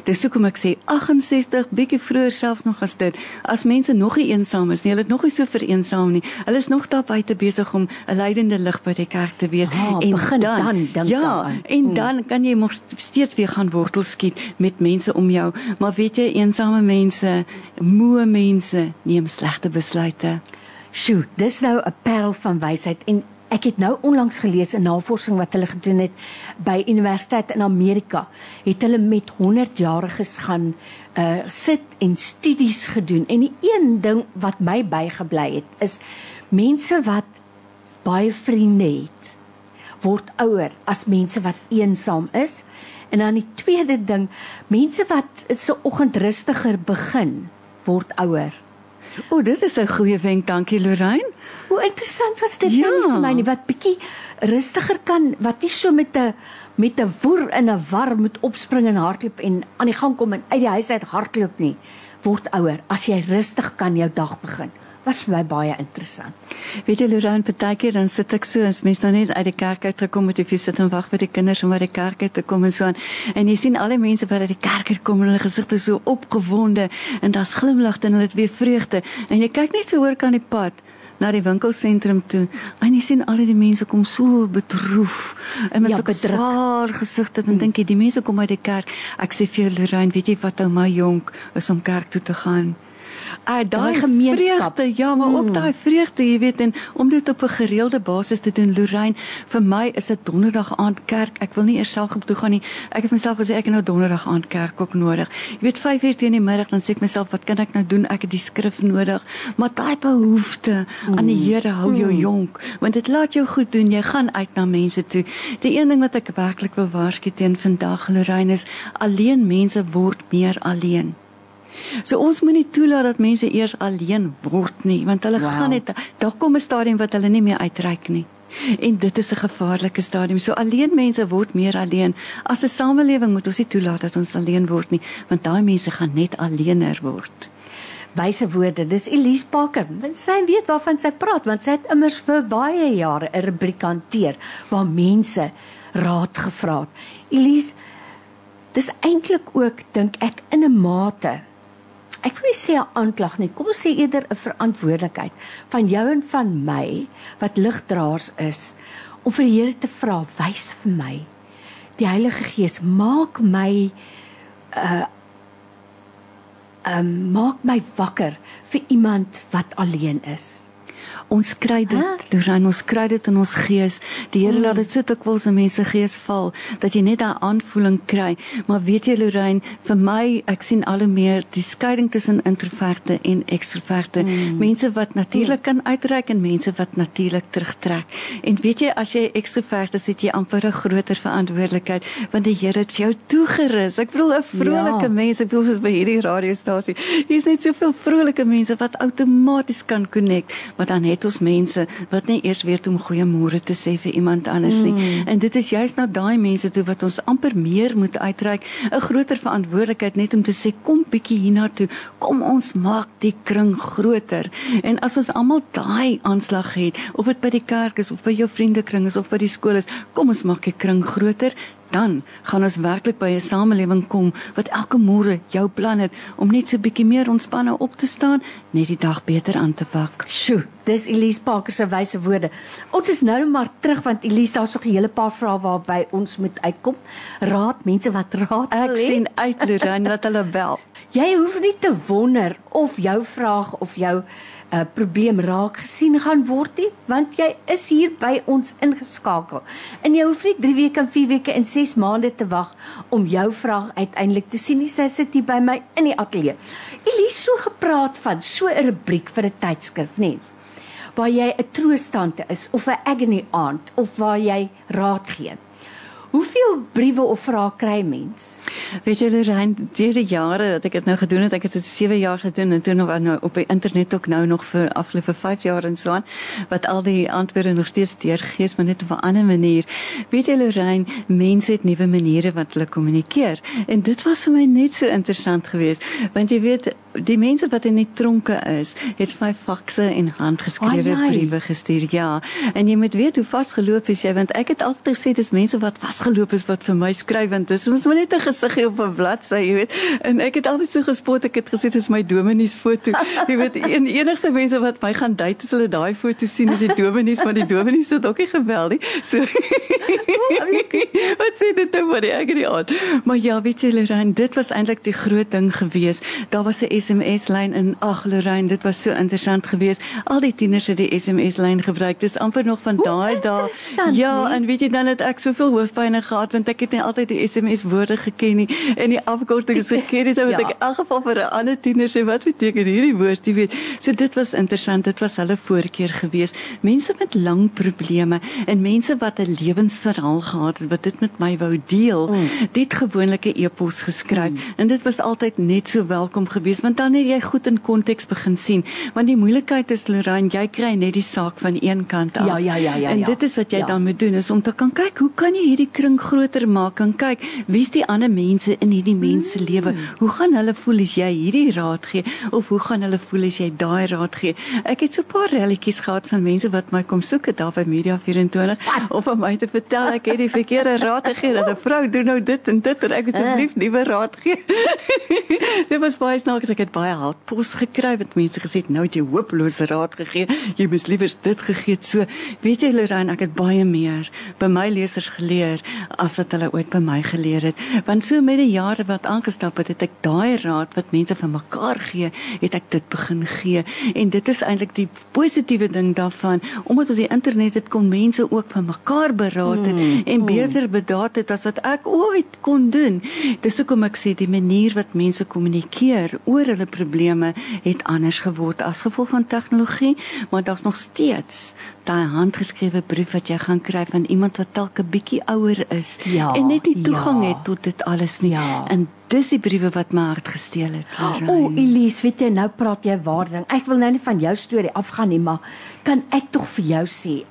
Dis hoekom ek sê 68 bietjie vroeër selfs nog as dit. As mense nog nie eensaam is nie, hulle het nog nie so vereensaam nie. Hulle is nog daar buite besig om 'n leidende lig by die kerk te wees oh, en begin dan, dan dink ja, daaraan. En hmm. dan kan jy mos steeds weer gaan wortel skiet met mense om jou. Maar weet jy, eensame mense, moe mense neem slegte besluite. Sjoe, dis nou 'n parel van wysheid en Ek het nou onlangs gelees 'n navorsing wat hulle gedoen het by universiteit in Amerika. Het hulle met 100-jariges gaan uh sit en studies gedoen en die een ding wat my bygebly het is mense wat baie vriende het word ouer as mense wat eensaam is. En dan die tweede ding, mense wat se oggend rustiger begin word ouer. O, dit is 'n goeie wenk, dankie Lorraine. Hoe interessant was dit ja. nou vir my nie wat bietjie rustiger kan wat nie so met 'n met 'n woer in 'n war moet opspring en hardloop en aan die gang kom en uit die huis uit hardloop nie word ouer as jy rustig kan jou dag begin was vir my baie interessant. Weet jy Lorraine, partykeer dan sit ek so as mens dan net uit die kerk uit gekom het of jy sit en wag vir die kinders om by die kerk uit te kom en so aan en jy sien al die mense wat uit die kerk uitkom en hulle gesigte so opgewonde en daar's glimlagte en hulle het weer vreugde en jy kyk net so hoor kan die pad na die winkelsentrum toe en jy sien al die mense kom so bedroef en met ja, so 'n swaar gesigte en hmm. dink jy die mense kom uit die kerk ek sê vir Lorraine weet jy wat ou my jonk is om kerk toe te gaan Uh, Daai gemeenskap. Vreugde, ja, maar ook daai vreugde, jy weet, en om dit op 'n gereelde basis te doen, Lorraine, vir my is dit donderdag aand kerk. Ek wil nie eers self op toe gaan nie. Ek het myself gesê ek het nou donderdag aand kerk ook nodig. Jy weet 5 uur teen die middag dan sê ek myself, wat kan ek nou doen? Ek het die skrif nodig. Maar daai behoefte aan die Here hou jou jonk, want dit laat jou goed doen. Jy gaan uit na mense toe. Die een ding wat ek werklik wil waarsku teen vandag, Lorraine, is alleen mense word meer alleen. So ons moenie toelaat dat mense eers alleen word nie, want hulle Wow. gaan net daar kom 'n stadium wat hulle nie meer uitreik nie. En dit is 'n gevaarlike stadium. So alleen mense word meer alleen. As 'n samelewing moet ons nie toelaat dat ons alleen word nie, want daai mense gaan net alleener word. Wyse woorde. Dis Elise Parker. Want sy weet waarvan sy praat want sy het immers vir baie jare 'n rubriek hanteer waar mense raad gevra het. Elise, dis eintlik ook dink ek in 'n mate Ek wil nie sê 'n aanklag nie. Kom ons sê eerder 'n verantwoordelikheid van jou en van my wat ligdraers is om vir die Here te vra, wys vir my. Die Heilige Gees maak my uh um, maak my wakker vir iemand wat alleen is. Ons kry dit, Hæ? Lorraine, ons kry dit in ons gees. Die Here Mm. laat dit so dikwels in mense gees val dat jy net daai aanvoeling kry. Maar weet jy Lorraine, vir my ek sien al hoe meer die skeiding tussen introverte en ekstroverte. Mm. Mense wat natuurlik kan uitreik en mense wat natuurlik terugtrek. En weet jy as jy ekstrovert is, het jy amper 'n groter verantwoordelikheid want die Here het vir jou toegerus. Ek bedoel 'n vrolike Ja. mense, ek bedoel soos by hierdie radiostasie. Hier's net soveel vrolike mense wat outomaties kan connect, maar dan het ons mense wat nie eers weet om goeiemôre te sê vir iemand anders nie. Mm. En dit is juist na daai mense toe wat ons amper meer moet uitreik, 'n groter verantwoordelikheid net om te sê kom bietjie hiernatoe. Kom ons maak die kring groter. En as ons almal daai aanslag het, of dit by die kerk is of by jou vriendekring is of by die skool is, kom ons maak die kring groter dan gaan ons werklik by 'n samelewing kom wat elke môre jou plan het om net so bietjie meer ontspanne op te staan, net die dag beter aan te pak. Sjoe, dis Elise Parker se wyse woorde. Ons is nou maar terug want Elise daar's nog 'n hele paar vrae waarby ons moet uitkom. Raad mense wat raad Ek wil hê. sien uit Lorraine dat hulle bel. Jy hoef nie te wonder of jou vraag of jou uh, probleem raak gesien gaan word nie, want jy is hier by ons ingeskakel. En jy hoef nie 3 weke, 4 weke en 6 maande te wag om jou vraag uiteindelik te sien nie. Sy sit hier by my in die ateljee. Elise so gepraat van so 'n rubriek vir 'n tydskrif, nê? Waar jy 'n troostante is of 'n agony aunt of waar jy raad gee. Hoeveel briewe of vrae kry mens? Weet jy Lorraine, deur die jare dat ek dit nou gedoen het, ek het dit 7 jaar gedoen en toe nog nou op die internet ook nou nog vir afgelope 5 jaar en so aan wat al die antwoorde nog steeds deurgees maar net op 'n ander manier. Weet jy Lorraine, mense het nuwe maniere wat hulle kommunikeer en dit was vir my net so interessant geweest want jy weet die mense wat in die tronke is, het vir my fakse en handgeskrewe ai. briewe gestuur. Ja, en jy moet weet hoe vasgeloop is jy want ek het altyd gesê dis mense wat vasgeloop is wat vir my skryf want dis mos net 'n gesiggie op 'n bladsy, jy weet. En ek het altyd so gespot, ek het gesê dis my dominees foto. Jy weet, en die enigste mense wat my gaan date as hulle daai foto sien is die dominees, maar die dominees is ook nie geweldig. So Wat sê dit nou maar ek nie aan. Maar ja, weet jy Lorraine, dit was eintlik die groot ding gewees. Daar was 'n SMS lyn in ag Lorraine, dit was so interessant geweest. Al die tieners het die SMS lyn gebruik. Dis amper nog van daai dae. Ja, nee? en weet jy dan het ek soveel hoofpynne gehad want ek het nie altyd die SMS woorde geken nie en die afkortings geken nie. Dan moet Ja. ek in elk geval vir 'n ander tiener sê wat beteken hierdie woord, jy weet. So dit was interessant. Dit was hulle voorkeur geweest. Mense met lang probleme en mense wat 'n lewensverhaal gehad het wat dit met my wou deel. Mm. Dit gewoonlik 'n e-pos geskryf mm. en dit was altyd net so welkom geweest want dan het jy goed in konteks begin sien. Want die moeilikheid is Lorraine, jy kry net die saak van een kant af. Ja, ja, ja, ja, En ja. dit is wat jy Ja. dan moet doen is om te kan kyk hoe kan jy hierdie kring groter maak? Kan kyk wie's die ander mense in hierdie mense Mm. lewe? Hoe gaan hulle voel as jy hierdie raad gee of hoe gaan hulle voel as jy daai raad gee? Ek het so 'n paar relletjies gehad van mense wat my kom soek het daar by Media 24 of om my te vertel ek het die verkeerde raad gegee dat 'n vrou doen nou dit en dit en ek moet asseblief nuwe raad gee. dit was baie snaaks. Ek het baie haatpos gekry wat mense gesê het nou het jy hopelose raad gegee. Jy moes liewer dit gegee het. So, weet jy Lorraine, ek het baie meer by my lesers geleer as wat hulle ooit by my geleer het. Want so met die jare wat aangestap het, het ek daai raad wat mense vir mekaar gee, het ek dit begin gee. En dit is eintlik die positiewe ding daarvan, omdat ons die internet het kon mense ook van mekaar beraad het mm, en beter bedaad het as wat ek ooit kon doen. Dis hoekom ek sê die manier wat mense kommunikeer oor hulle probleme het anders geword as gevolg van tegnologie, maar daar's nog steeds daai handgeskrewe brief wat jy gaan kry van iemand wat dalk 'n bietjie ouer is ja, en net nie toegang ja. het tot dit alles nie. Ja. En dis die briewe wat my hart gesteel het. O, oh, Elise, weet jy, nou praat jy waarding. Ek wil nou nie van jou storie afgaan nie, maar kan ek tog vir jou sê,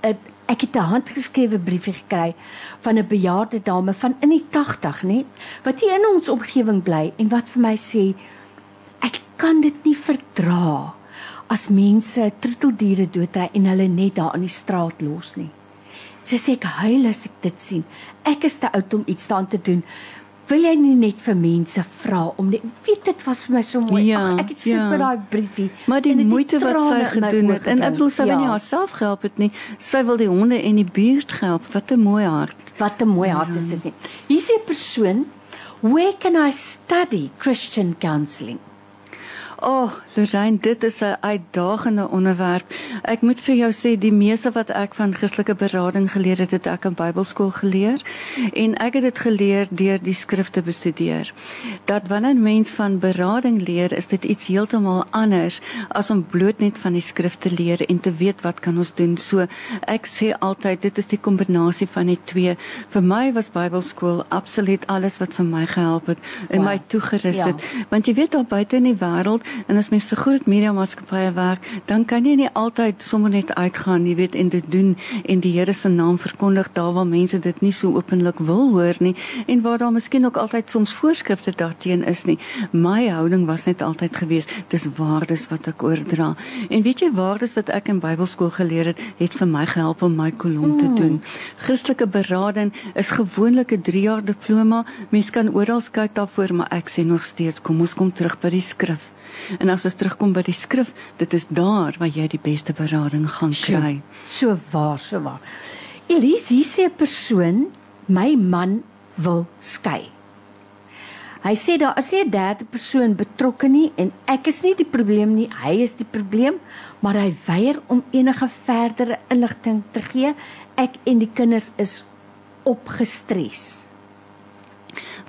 ek het 'n handgeskrewe briefie gekry van 'n bejaarde dame van in die 80, nê, wat hier in ons omgewing bly en wat vir my sê ek kan dit nie verdra as mense troeteldiere doodry en hulle net daar in die straat los nie. Sy sê ek huil as ek dit sien. Ek is te oud om iets daaraan te doen. Wil jy nie net vir mense vra om net weet dit was vir my so mooi. Ja, Ag, ek het sit ja. met daai briefie. Maar die het moeite wat sy gedoen het en ek bedoel sy wil nie haarself gehelp het nie. Sy wil die honde en die buurt help. Wat 'n mooi hart. Wat 'n mooi hart is dit nie. Hier sê 'n persoon, "Where can I study Christian counselling?" O, oh, Lorraine, dit is 'n uitdagende onderwerp. Ek moet vir jou sê die meeste wat ek van Christelike berading geleer het, het ek in Bybelskool geleer en ek het dit geleer deur die skrifte bestudeer. Dat wanneer 'n mens van berading leer, is dit iets heeltemal anders as om bloot net van die skrifte leer en te weet wat kan ons doen. So ek sê altyd dit is die kombinasie van die twee. Vir my was Bybelskool absoluut alles wat vir my gehelp het en Wow. my toegerus Ja. het. Want jy weet daar buite in die wêreld en as mens vir groot media maatskappye werk, dan kan jy nie altyd sommer net uitgaan, jy weet, en dit doen en die Here se naam verkondig daar waar mense dit nie so openlik wil hoor nie en waar daar miskien ook altyd soms voorskrifte daarteen is nie. My houding was net altyd gewees, dis waardes wat ek oordra. En weet jy waardes wat ek in Bybelskool geleer het, het vir my gehelp om my kolom te doen. Christelike berading is gewoonlik 'n 3 jaar diploma. Mens kan oral kyk daarvoor, maar ek sê nog steeds, kom ons kom terug by die skrif. En as ons terugkom by die skrif, dit is daar waar jy die beste berading gaan kry. So waar, so waar. Elise, hier sê 'n persoon, my man wil skei. Hy sê daar is nie 'n derde persoon betrokke nie en ek is nie die probleem nie, hy is die probleem, maar hy weier om enige verdere inligting te gee. Ek en die kinders is opgestres.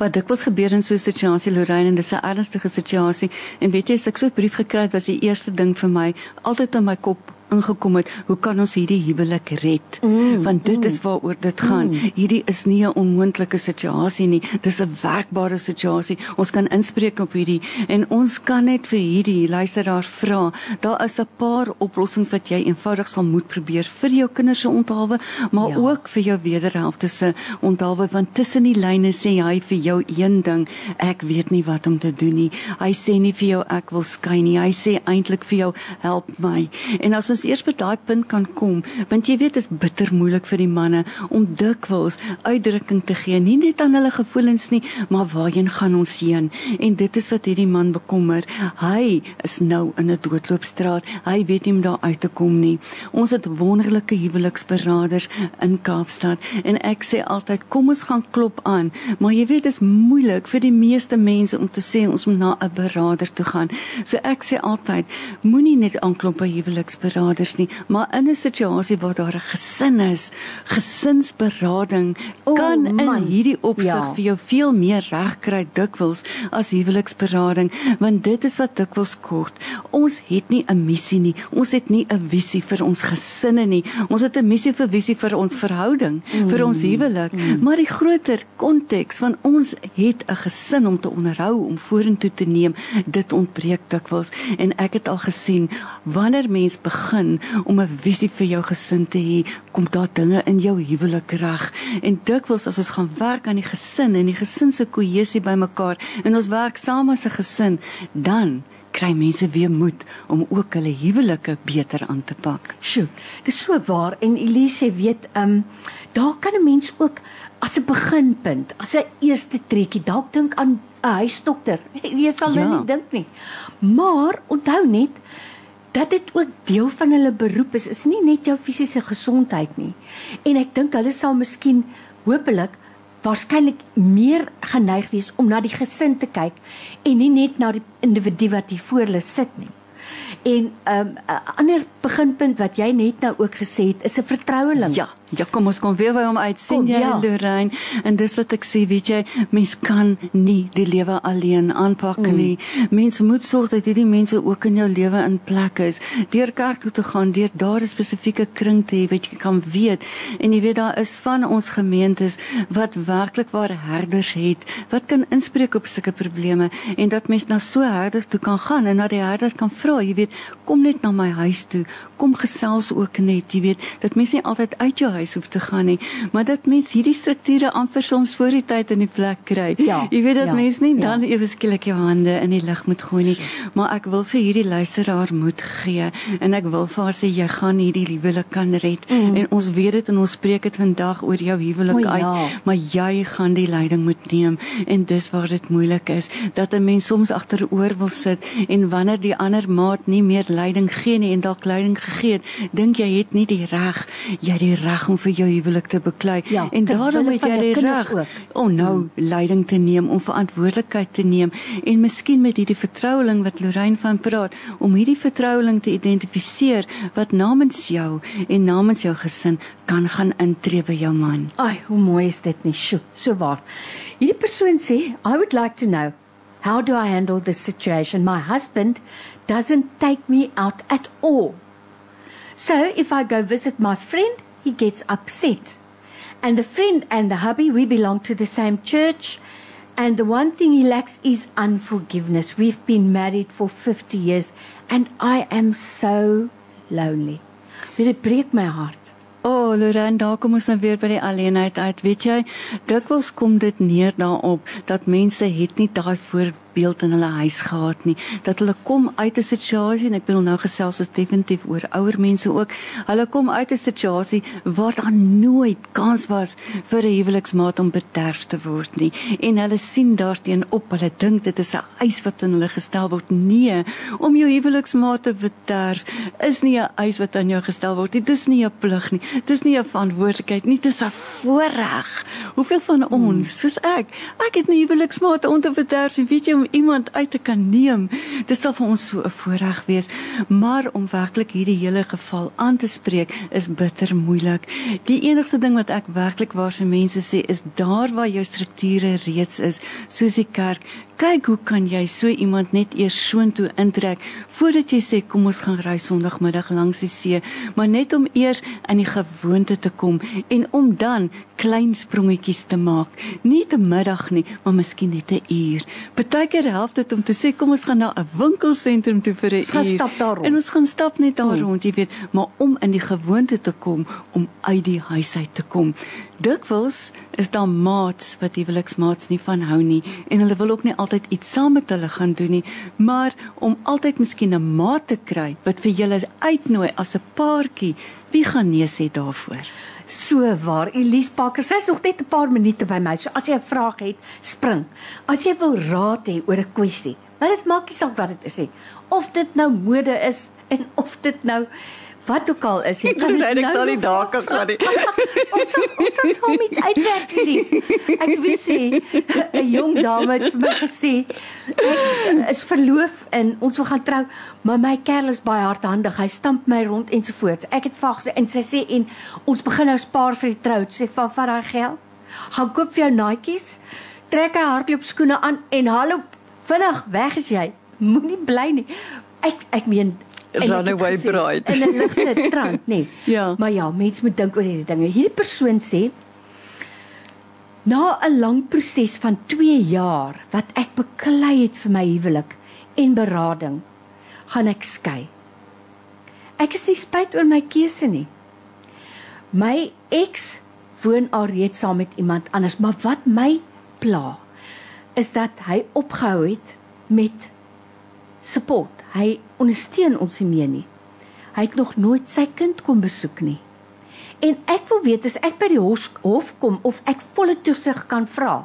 Wat dikwels gebeur in so 'n situasie Lorraine en dis 'n ernstige situasie. En weet jy as ek so 'n brief gekry het was die eerste ding vir my altyd in my kop ingekom het, hoe kan ons hierdie huwelik red? Mm, Want dit mm. is waaroor dit gaan. Mm. Hierdie is nie 'n onmoontlike situasie nie. Dis 'n werkbare situasie. Ons kan inspreek op hierdie en ons kan net vir hierdie luisteraar vra. Daar is 'n paar oplossings wat jy eenvoudig sal moet probeer vir jou kinders se onthaalwe, maar Ja. ook vir jou wederhelfte se onthaalwe want tussen die lyne sê hy vir jou een ding, ek weet nie wat om te doen nie. Hy sê nie vir jou ek wil skei nie. Hy sê eintlik vir jou help my. En as ons eers by daai punt kan kom, want jy weet dit is bitter moeilik vir die manne om dikwels uitdrukking te gee, nie net aan hulle gevoelens nie, maar waarheen gaan ons heen? En dit is wat hierdie man bekommer. Hy is nou in 'n doodloopstraat. Hy weet nie hoe om daar uit te kom nie. Ons het wonderlike huweliksberaders in Kaapstad en ek sê altyd kom ons gaan klop aan, maar jy weet dit is moeilik vir die meeste mense om te sê ons moet na 'n berader toe gaan. So ek sê altyd moenie net aanklop by huweliksberaders nie, maar in 'n situasie waar daar 'n gesin is, gesinsberading O, kan in man. hierdie opsig Ja. vir jou veel meer reg kry dikwels as huweliksberading, want dit is wat dikwels kort. Ons het nie 'n missie nie. Ons het nie 'n visie vir ons gesinne nie. Ons het 'n missie vir visie vir ons verhouding, mm. vir ons huwelik, mm. maar die groter konteks van ons het 'n gesin om te onderhou, om vorentoe te neem, dit ontbreek dikwels en ek het al gesien wanneer mens begin om 'n visie vir jou gesin te hê, kom daar dinge in jou huwelik reg. En dikwels as ons gaan werk aan die gesin en die gesin se kohesie bymekaar en ons werk saam as 'n gesin, dan kry mense weer moed om ook hulle huwelike beter aan te pak. Sjoe, dis so waar en Elise weet, ehm um, daar kan 'n mens ook as 'n beginpunt, as 'n eerste trekkie, dalk dink aan 'n huisdokter. Jy sal nou Ja. nie dink nie. Maar onthou net dat dit ook deel van hulle beroep is. Is nie net jou fisiese gesondheid nie. En ek dink hulle sal miskien hopelik waarskynlik meer geneig wees om na die gesin te kyk en nie net na die individu wat hier voor hulle sit nie. En 'n um, 'n ander beginpunt wat jy net nou ook gesê het, is 'n vertroueling. Ja, ja, kom ons kom weer by hom uit. sien jy ja. Lorraine? En dis wat ek sê, weet jy, mens kan nie die lewe alleen aanpak mm. nie. Mens moet sorg dat hierdie mense ook in jou lewe in plek is. Deur kerk toe te gaan, deur daar 'n spesifieke kring te hê wat jy kan weet. En jy weet daar is van ons gemeentes wat werklik waar herders het wat kan inspreek op sulke probleme en dat mens na so herder toe kan gaan en na die herder kan vra, jy weet, kom net na my huis toe, kom gesels ook net, jy weet, dat mens nie altyd uit jou huis hoef te gaan nie, maar dat mens hierdie strukture amper soms voor die tyd in die plek kry. Ja, jy weet dat ja, mens nie ja. dan ewe skielik jou hande in die lug moet gooi nie, maar ek wil vir hierdie luisteraar moed gee en ek wil vir haar sê jy gaan hierdie huwelik kan red mm. en ons weet dit en ons spreek dit vandag oor jou huwelik O, uit, ja. maar jy gaan die leiding moet neem en dis waar dit moeilik is dat 'n mens soms agteroor wil sit en wanneer die ander maat nie meer leiding gee nie en dalk leiding gegee het, dink jy het nie die reg, jy het die reg om vir jou huwelik te beklei Ja, en daarom het jy die reg om nou Hmm. leiding te neem, om verantwoordelikheid te neem en miskien met hierdie vertroueling wat Lorraine van praat, om hierdie vertroueling te identifiseer wat namens jou en namens jou gesin kan gaan intree by jou man. Ai, hoe mooi is dit nie? Sjoe, so waar. Hierdie persoon sê, I would like to know how do I handle this situation? My husband doesn't take me out at all. So if I go visit my friend, he gets upset. And the friend and the hubby, we belong to the same church. And the one thing he lacks is unforgiveness. We've been married for 50 years and I am so lonely. Dit breek my hart. O, oh, Lorraine, daar kom ons nou weer by die alleenheid uit. Weet jy, dikwels kom dit neer daarop dat mense het nie daai voorbeeld in hulle huis gehad nie. Dat hulle kom uit 'n situasie en ek wil nou gesels is definitief oor ouer mense ook. Hulle kom uit 'n situasie waar daar nooit kans was vir 'n huweliksmaat om bederf te word nie. En hulle sien daarteen op. Hulle dink dit is 'n eis wat aan hulle gestel word. Nee, om jou huweliksmaat te bederf is nie 'n eis wat aan jou gestel word nie. Dis nie 'n plig nie. Dis nie 'n verantwoordelikheid nie. Dis 'n voorreg. Hoeveel van ons, soos ek, ek het nie huweliksmaat om te bederf en weet jy om iemand uit te kan neem. Dit sal vir ons so 'n voorreg wees, maar om werklik hierdie hele geval aan te spreek is bitter moeilik. Die enigste ding wat ek werklik waar vir mense sê is daar waar jou strukture reeds is, soos die kerk, kyk hoe kan jy so iemand net eers soontoe intrek voordat jy sê kom ons gaan ry Sondagmiddag langs die see, maar net om eers in die gewoonte te kom en om dan klein sprongetjies te maak. Nie te middag nie, maar miskien net 'n uur. Partykeer help dit om te sê kom ons gaan na 'n winkelsentrum toe vir 'n uur. Ons gaan stap daar rond. En ons gaan stap net daar Hmm. rond, jy weet, maar om in die gewoonte te kom om uit die huis uit te kom. Dikwels is daar maats wat huweliksmaats nie van hou nie en hulle wil ook nie altyd iets saam met hulle gaan doen nie, maar om altyd miskien 'n maat te kry wat vir julle uitnooi as 'n paartjie, wie gaan nee sê daarvoor? So waar, Elise Pakker, sy's nog net 'n paar minute by my. So as jy 'n vraag het, spring. As jy wil raad hê oor 'n kwessie, maar dit maak nie saak wat dit is nie. Of dit nou mode is en of dit nou wat ook al is, jy kan dit nou nog daar kan gaan nie. ons sal, ons sal saam iets uitwerk hierdie. Ek wil sê 'n jong dame het vir my gesê ek is verloof en ons wil gaan trou, maar my kerel is baie hardhandig. Hy stamp my rond ensovoorts. Ek het gesê en sy sê en ons begin nou spaar vir die trou. Sê van vat daai geld. Gaan koop vir jou naadjies. Trek 'n hardloopskoene aan en hallo vinnig weg is jy. Moenie bly nie. Ek ek meen Runaway bride. In 'n ligte trant, nê. Ja. Maar ja, mense moet dink oor hierdie dinge. Hierdie persoon sê na 'n lang proses van 2 jaar wat ek beklei het vir my huwelik en berading, gaan ek skei. Ek is nie spyt oor my keuse nie. My ex woon alreeds saam met iemand anders, maar wat my pla is dat hy opgehou het met support. Hy ondersteun ons nie meer nie. Hy het nog nooit sy kind kom besoek nie. En ek wil weet as ek by die hof, hof kom of ek volle toesig kan vra.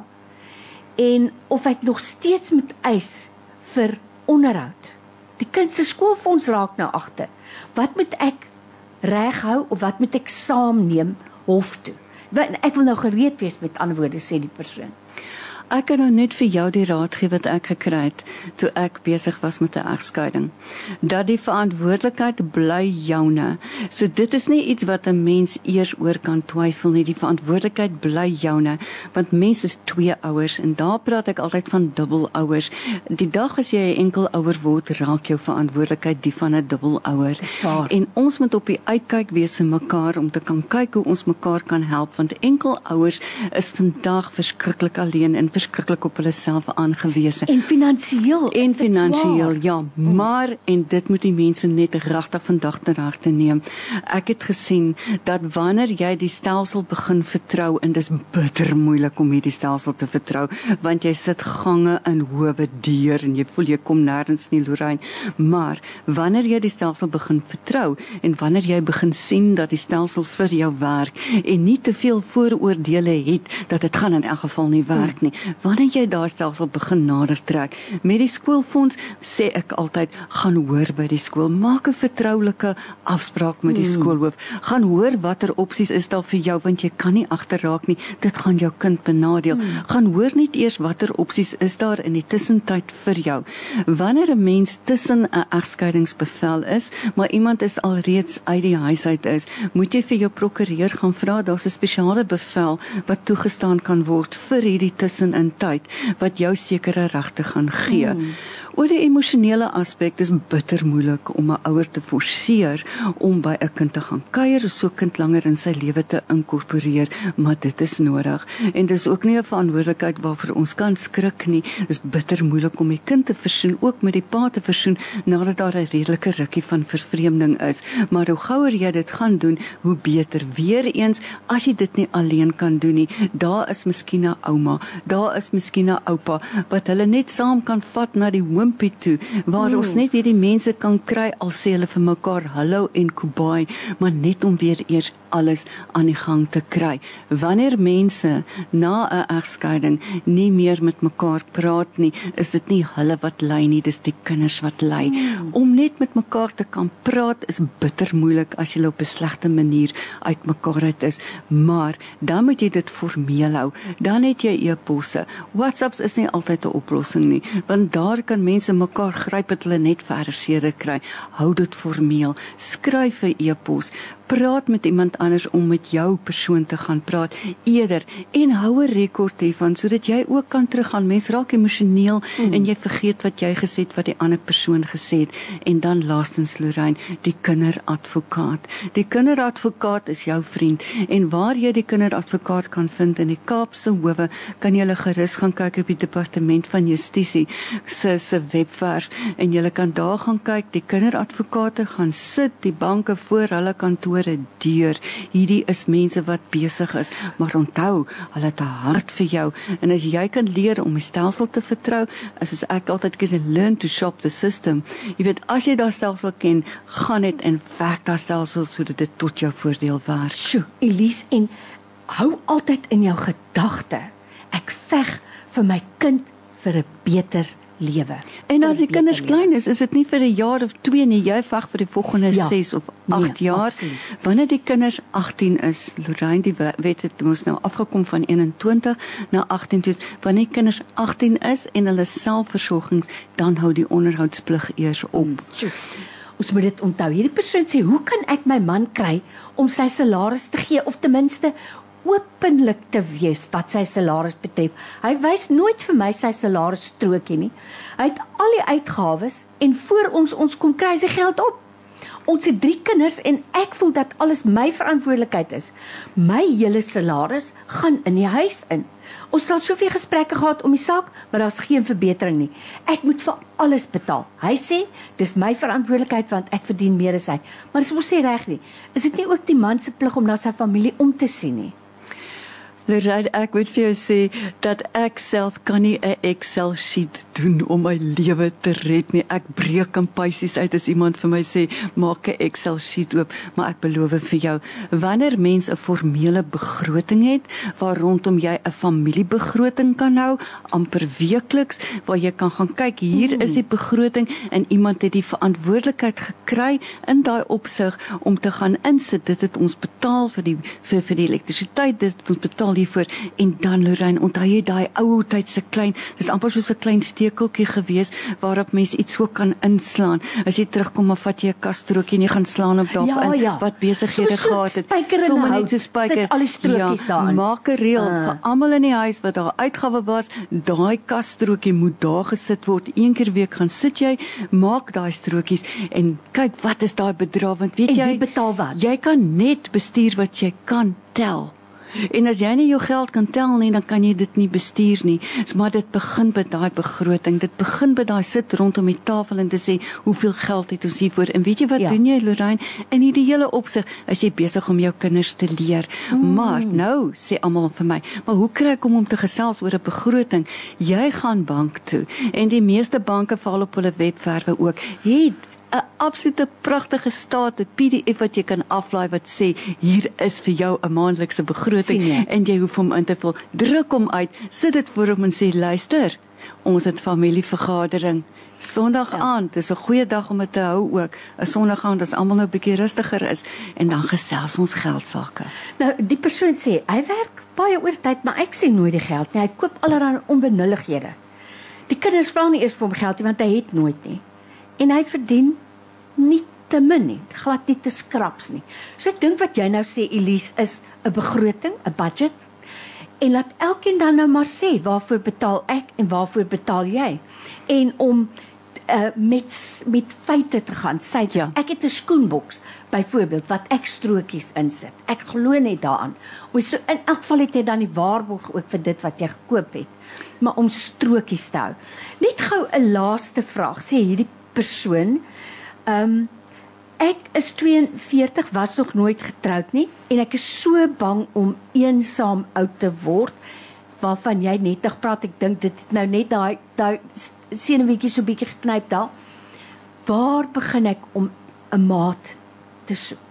En of ek nog steeds moet eis vir onderhoud. Die kind se skoolfonds raak nou agter. Wat moet ek reghou of wat moet ek saamneem hof toe? Want ek wil nou gereed wees met ander woorde sê die persoon. Ek kan nou net vir jou die raad gee wat ek gekry het toe ek besig was met 'n egskeiding. Dat die verantwoordelikheid bly joune. So dit is nie iets wat 'n mens eers oor kan twyfel nie. Die verantwoordelikheid bly joune want mens is twee ouers en daar praat ek altyd van dubbelouers. Die dag as jy 'n enkel ouer word, raak jou verantwoordelikheid die van 'n dubbelouer. En ons moet op die uitkyk wees vir mekaar om te kan kyk hoe ons mekaar kan help want enkel ouers is vandag verskriklik alleen en verskriklik op hulle self aangewese. En finansiëel. En finansiëel, ja, maar en dit moet die mense net regtig vandag ter harte neem. Ek het gesien dat wanneer jy die stelsel begin vertrou en dis bitter moeilik om hierdie stelsel te vertrou want jy sit gange in howe deur en jy voel jy kom nêrens nie Lorraine, maar wanneer jy die stelsel begin vertrou en wanneer jy begin sien dat die stelsel vir jou werk en nie te veel vooroordeele het dat dit gaan in elk geval nie werk nie, wanneer jy daar stelsel begin nader trek. Met die skoolfonds sê ek altyd gaan hoor by die skool. Maak 'n vertroulike afspraak met die hmm. skoolhoof. Gaan hoor watter opsies is daar vir jou want jy kan nie agterraak nie. Dit gaan jou kind benadeel. Hmm. gaan hoor net eers watter opsies is daar in die tussentyd vir jou. Wanneer 'n mens tussen 'n egskeidingsbevel is maar iemand is alreeds uit die huis uit is moet jy vir jou prokureur gaan vra. Daar's 'n spesiale bevel wat toegestaan kan word vir hierdie tussen in tyd wat jou sekere regte gaan gee. Mm. Oor die emosionele aspek is bitter moeilik om 'n ouer te forceer om by 'n kind te gaan kuier of so kind langer in sy lewe te inkorporeer, maar dit is nodig. En dis ook nie 'n verantwoordelikheid waarvoor ons kan skrik nie. Dis bitter moeilik om die kind te versoen, ook met die pa te versoen nadat daar 'n redelike rukkie van vervreemding is. Maar hoe gouer jy dit gaan doen, hoe beter. Weereens, as jy dit nie alleen kan doen nie, daar is miskien 'n ouma, daar is miskien 'n oupa wat hulle net saam kan vat na die hoompie toe waar mm. ons net hierdie mense kan kry al sê hulle vir mekaar hallo en kubai maar net om weer eers alles aan die gang te kry. Wanneer mense na 'n egskeiding nie meer met mekaar praat nie, is dit nie hulle wat ly nie, dis die kinders wat ly. Mm. Om net met mekaar te kan praat is bitter moeilik as jy op 'n slegte manier uitmekaar uit is, maar dan moet jy dit formeel hou. Dan het jy e-posse. WhatsApps is nie altyd 'n oplossing nie, want daar kan mense mekaar gryp het hulle net verder seer kry. Hou dit formeel. Skryf 'n e-pos praat met iemand anders om met jou persoon te gaan praat eerder en hou 'n rekord hiervan sodat jy ook kan teruggaan. Mens raak emosioneel mm. en jy vergeet wat jy gesê het wat die ander persoon gesê het en dan laastens Lorraine, die kinderadvokaat. Die kinderadvokaat is jou vriend en waar jy die kinderadvokaat kan vind in die Kaapse howe, kan jy hulle gerus gaan kyk op die departement van justisie se se webwerf en jy kan daar gaan kyk. Die kinderadvokate gaan sit die banke voor hulle kantoor kantore deur. Hierdie is mense wat besig is, maar onthou, hulle het 'n hart vir jou en as jy kan leer om die stelsel te vertrou, as ek altyd gesê learn to shop the system. Jy weet, as jy daardie stelsel ken, gaan dit en werk daardie stelsel sodat dit tot jou voordeel werk. Sjoe, Elise en hou altyd in jou gedagte. Ek veg vir my kind vir 'n beter lewe. En as die kinders lewe. klein is, is dit nie vir 'n jaar of 2 nie, jy veg vir die volgende 6 ja, of 8 nee, jaar. Absoluut. Wanneer die kinders 18 is, Lorraine die wet het ons nou afgekom van 21 na 18 toe. Wanneer die kinders 18 is en hulle selfversorgings, dan hou die onderhoudsplig eers op. Hmm. Ons moet dit onthou. Hierdie persoon sê, "Hoe kan ek my man kry om sy salaris te gee of ten minste openlik te wees wat sy salaris betref. Hy wys nooit vir my sy salaris strokie nie. Hy het al die uitgawes en voor ons ons kom kry sy geld op. Ons het 3 kinders en ek voel dat alles my verantwoordelikheid is. My hele salaris gaan in die huis in. Ons het al soveel gesprekke gehad om die saak, maar daar's geen verbetering nie. Ek moet vir alles betaal. Hy sê, dis my verantwoordelikheid want ek verdien meer as hy. Maar dis mos nie reg nie. Is dit nie ook die man se plig om na sy familie om te sien nie? Lorraine, ek moet vir jou sê dat ek self kan nie 'n Excel sheet doen om my lewe te red nie. Ek breek in pysies uit as iemand vir my sê maak 'n Excel sheet oop, maar ek beloof vir jou, wanneer mens 'n formele begroting het waar rondom jy 'n familiebegroting kan hou, amper weekliks waar jy kan gaan kyk, hier is die begroting en iemand het die verantwoordelikheid gekry in daai opsig om te gaan insit. Dit het ons betaal vir die vir, vir die elektrisiteit, dit het ons betaal hiervoor en dan Lorraine onthou jy daai ou tyd se klein dis amper soos 'n klein stekeltjie gewees waarop mens iets so kan inslaan. As jy terugkom of vat jy 'n kasstrokie en jy gaan slaan op daarop ja, in ja. wat besighede so, gehad het. sommer net so spyker sit al die strokies ja, daarin maak 'n reël uh. vir almal in die huis wat daar uitgawe was. Daai kasstrokie moet daar gesit word. Een keer week gaan sit jy maak daai strokies en kyk wat is daai bedrag want weet en jy betaal wat? jy kan net bestuur wat jy kan tel En as jy nie jou geld kan tel nie, dan kan jy dit nie bestuur nie. So maar dit begin by daai begroting. Dit begin by daai sit rondom die tafel en te sê, hoeveel geld het ons hiervoor? En weet jy wat ja. doen jy, Lorraine? In hierdie hele opsig is jy besig om jou kinders te leer. Mm. Maar nou sê almal vir my, maar hoe kry ek om om te gesels oor 'n begroting? Jy gaan bank toe en die meeste banke val op hulle webwerwe ook. Het 'n absolute pragtige staat, 'n PDF wat jy kan aflaai wat sê hier is vir jou 'n maandelikse begroting en jy hoef hom in te vul. Druk hom uit, sit dit voor hom en sê luister, ons het familievergadering. Sondag ja. aand, dis 'n goeie dag om dit te hou ook. 'n Sondag aand as almal nou 'n bietjie rustiger is en dan gesels ons geld sake. Nou, die persoon sê hy werk baie oortyd, maar ek sien nooit die geld nie. Hy koop allerlei onbenullighede. Die kinders vra nie eers vir hom geld nie want hy het nooit nie en hy verdien nie te min nie, glad nie te skraps nie. So ek dink wat jy nou sê Elise is 'n begroting, 'n budget. En laat elkeen dan nou maar sê waarvoor betaal ek en waarvoor betaal jy? En om uh, met met feite te gaan. Sê ja. ek het 'n skoenboks byvoorbeeld wat ek strokies insit. Ek glo net daaraan. Ons so in elk geval het jy dan die waarborg ook vir dit wat jy gekoop het. Maar om strokies te hou. Net gou 'n laaste vraag. Sê hierdie persoon. Ehm um, ek is 42, was nog nooit getroud nie en ek is so bang om eensaam oud te word waarvan jy net nog praat. Ek dink dit nou net daai daai senuweetjie so bietjie geknyp daar. Waar begin ek om 'n maat te soek?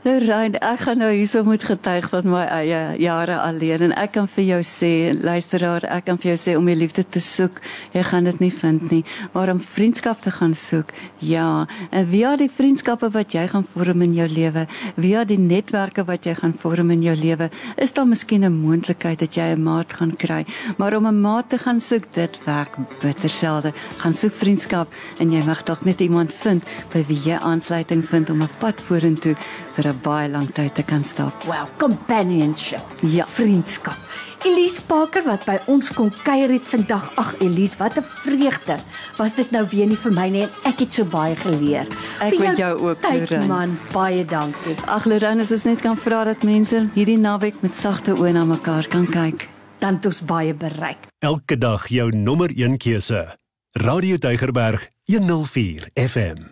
Lorraine, ek gaan nou hierso moet getuig van my eie jare alleen en ek kan vir jou sê, luisteraar, ek kan vir jou sê om die liefde te soek, jy gaan dit nie vind nie, maar om vriendskap te gaan soek. Ja, en via die vriendskappe wat jy gaan vorm in jou lewe, via die netwerke wat jy gaan vorm in jou lewe, is daar miskien 'n moontlikheid dat jy 'n maat gaan kry. Maar om 'n maat te gaan soek, dit werk bitter selde. Gaan soek vriendskap en jy mag dalk net iemand vind by wie jy aansluiting vind om 'n pad vorentoe vir 'n baie lang tyd te kan stap. Well, companionship. Ja, vriendskap. Elise Parker wat by ons kom kuier het vandag. Ag Elise, wat 'n vreugde. Was dit nou weer nie vir my nie en ek het so baie geleer. Ek weet jou ook, Lorraine. Man, baie dankie. Ag Lorraine, as ons net kan vra dat mense hierdie naweek met sagte oë na mekaar kan kyk, dan het ons baie bereik. Elke dag jou nommer 1 keuse. Radio Deugerberg 104 FM.